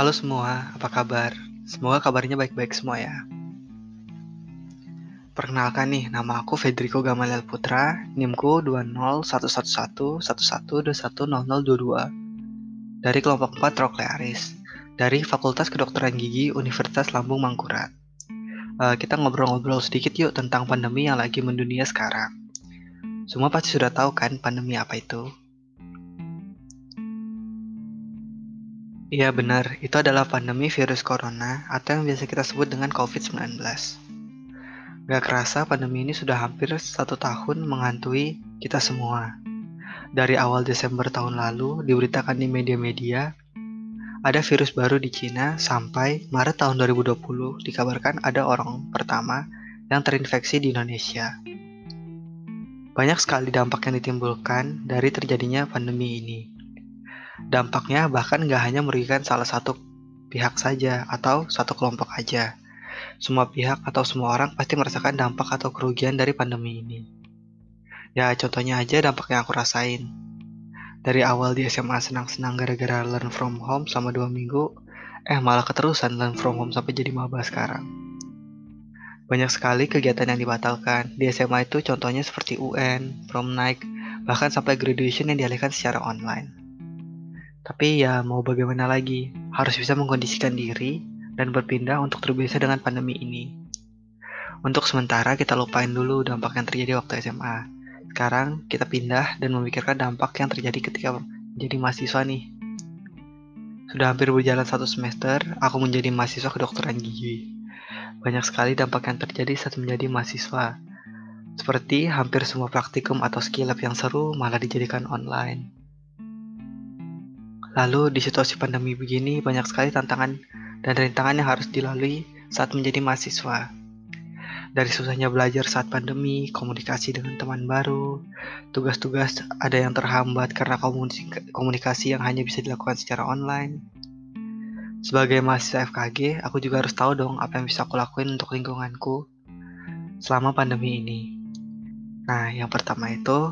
Halo semua, apa kabar? Semoga kabarnya baik-baik semua ya. Perkenalkan nih, nama aku Federico Gamaliel Putra, NIMku 2011111210022 dari kelompok 4 Troclearis dari Fakultas Kedokteran Gigi Universitas Lambung Mangkurat. Uh, kita ngobrol-ngobrol sedikit yuk tentang pandemi yang lagi mendunia sekarang. Semua pasti sudah tahu kan pandemi apa itu? Iya benar, itu adalah pandemi virus corona atau yang biasa kita sebut dengan COVID-19. Gak kerasa pandemi ini sudah hampir satu tahun menghantui kita semua. Dari awal Desember tahun lalu diberitakan di media-media ada virus baru di Cina sampai Maret tahun 2020 dikabarkan ada orang pertama yang terinfeksi di Indonesia. Banyak sekali dampak yang ditimbulkan dari terjadinya pandemi ini. Dampaknya bahkan nggak hanya merugikan salah satu pihak saja atau satu kelompok aja. Semua pihak atau semua orang pasti merasakan dampak atau kerugian dari pandemi ini. Ya, contohnya aja dampak yang aku rasain. Dari awal di SMA senang-senang gara-gara learn from home selama dua minggu, eh malah keterusan learn from home sampai jadi maba sekarang. Banyak sekali kegiatan yang dibatalkan. Di SMA itu contohnya seperti UN, prom night, bahkan sampai graduation yang dialihkan secara online. Tapi ya mau bagaimana lagi, harus bisa mengkondisikan diri dan berpindah untuk terbiasa dengan pandemi ini. Untuk sementara kita lupain dulu dampak yang terjadi waktu SMA. Sekarang kita pindah dan memikirkan dampak yang terjadi ketika menjadi mahasiswa nih. Sudah hampir berjalan satu semester, aku menjadi mahasiswa kedokteran gigi. Banyak sekali dampak yang terjadi saat menjadi mahasiswa. Seperti hampir semua praktikum atau skill lab yang seru malah dijadikan online Lalu di situasi pandemi begini banyak sekali tantangan dan rintangan yang harus dilalui saat menjadi mahasiswa. Dari susahnya belajar saat pandemi, komunikasi dengan teman baru, tugas-tugas ada yang terhambat karena komunikasi yang hanya bisa dilakukan secara online. Sebagai mahasiswa FKG, aku juga harus tahu dong apa yang bisa aku lakuin untuk lingkunganku selama pandemi ini. Nah, yang pertama itu,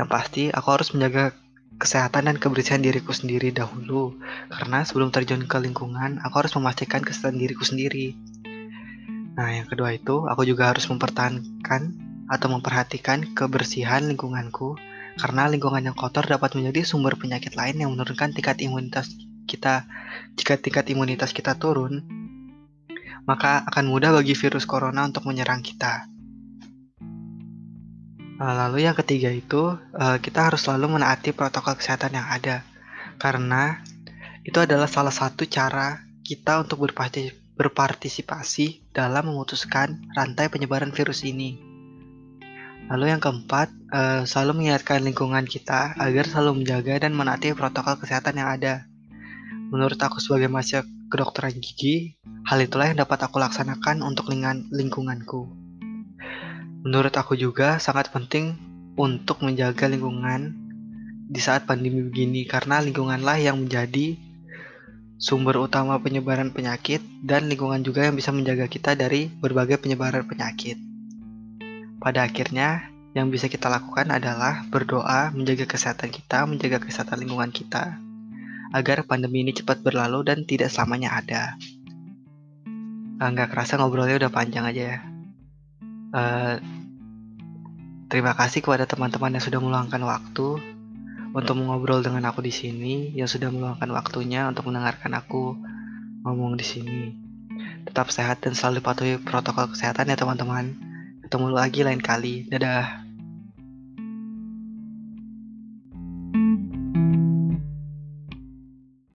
yang pasti aku harus menjaga kesehatan dan kebersihan diriku sendiri dahulu. Karena sebelum terjun ke lingkungan aku harus memastikan kesehatan diriku sendiri. Nah yang kedua itu aku juga harus mempertahankan atau memperhatikan kebersihan lingkunganku. Karena lingkungan yang kotor dapat menjadi sumber penyakit lain yang menurunkan tingkat imunitas kita. Jika tingkat imunitas kita turun maka akan mudah bagi virus corona untuk menyerang kita lalu yang ketiga itu eh, kita harus selalu menaati protokol kesehatan yang ada karena itu adalah salah satu cara kita untuk berpartisipasi dalam memutuskan rantai penyebaran virus ini. Lalu yang keempat, eh, selalu mengingatkan lingkungan kita agar selalu menjaga dan menaati protokol kesehatan yang ada. Menurut aku sebagai mahasiswa kedokteran gigi, hal itulah yang dapat aku laksanakan untuk lingkunganku. Menurut aku juga sangat penting untuk menjaga lingkungan di saat pandemi begini karena lingkunganlah yang menjadi sumber utama penyebaran penyakit dan lingkungan juga yang bisa menjaga kita dari berbagai penyebaran penyakit. Pada akhirnya, yang bisa kita lakukan adalah berdoa, menjaga kesehatan kita, menjaga kesehatan lingkungan kita, agar pandemi ini cepat berlalu dan tidak selamanya ada. Nggak kerasa ngobrolnya udah panjang aja ya. Uh, terima kasih kepada teman-teman yang sudah meluangkan waktu untuk mengobrol dengan aku di sini, yang sudah meluangkan waktunya untuk mendengarkan aku ngomong di sini. Tetap sehat dan selalu patuhi protokol kesehatan ya teman-teman. Ketemu lagi lain kali. Dadah.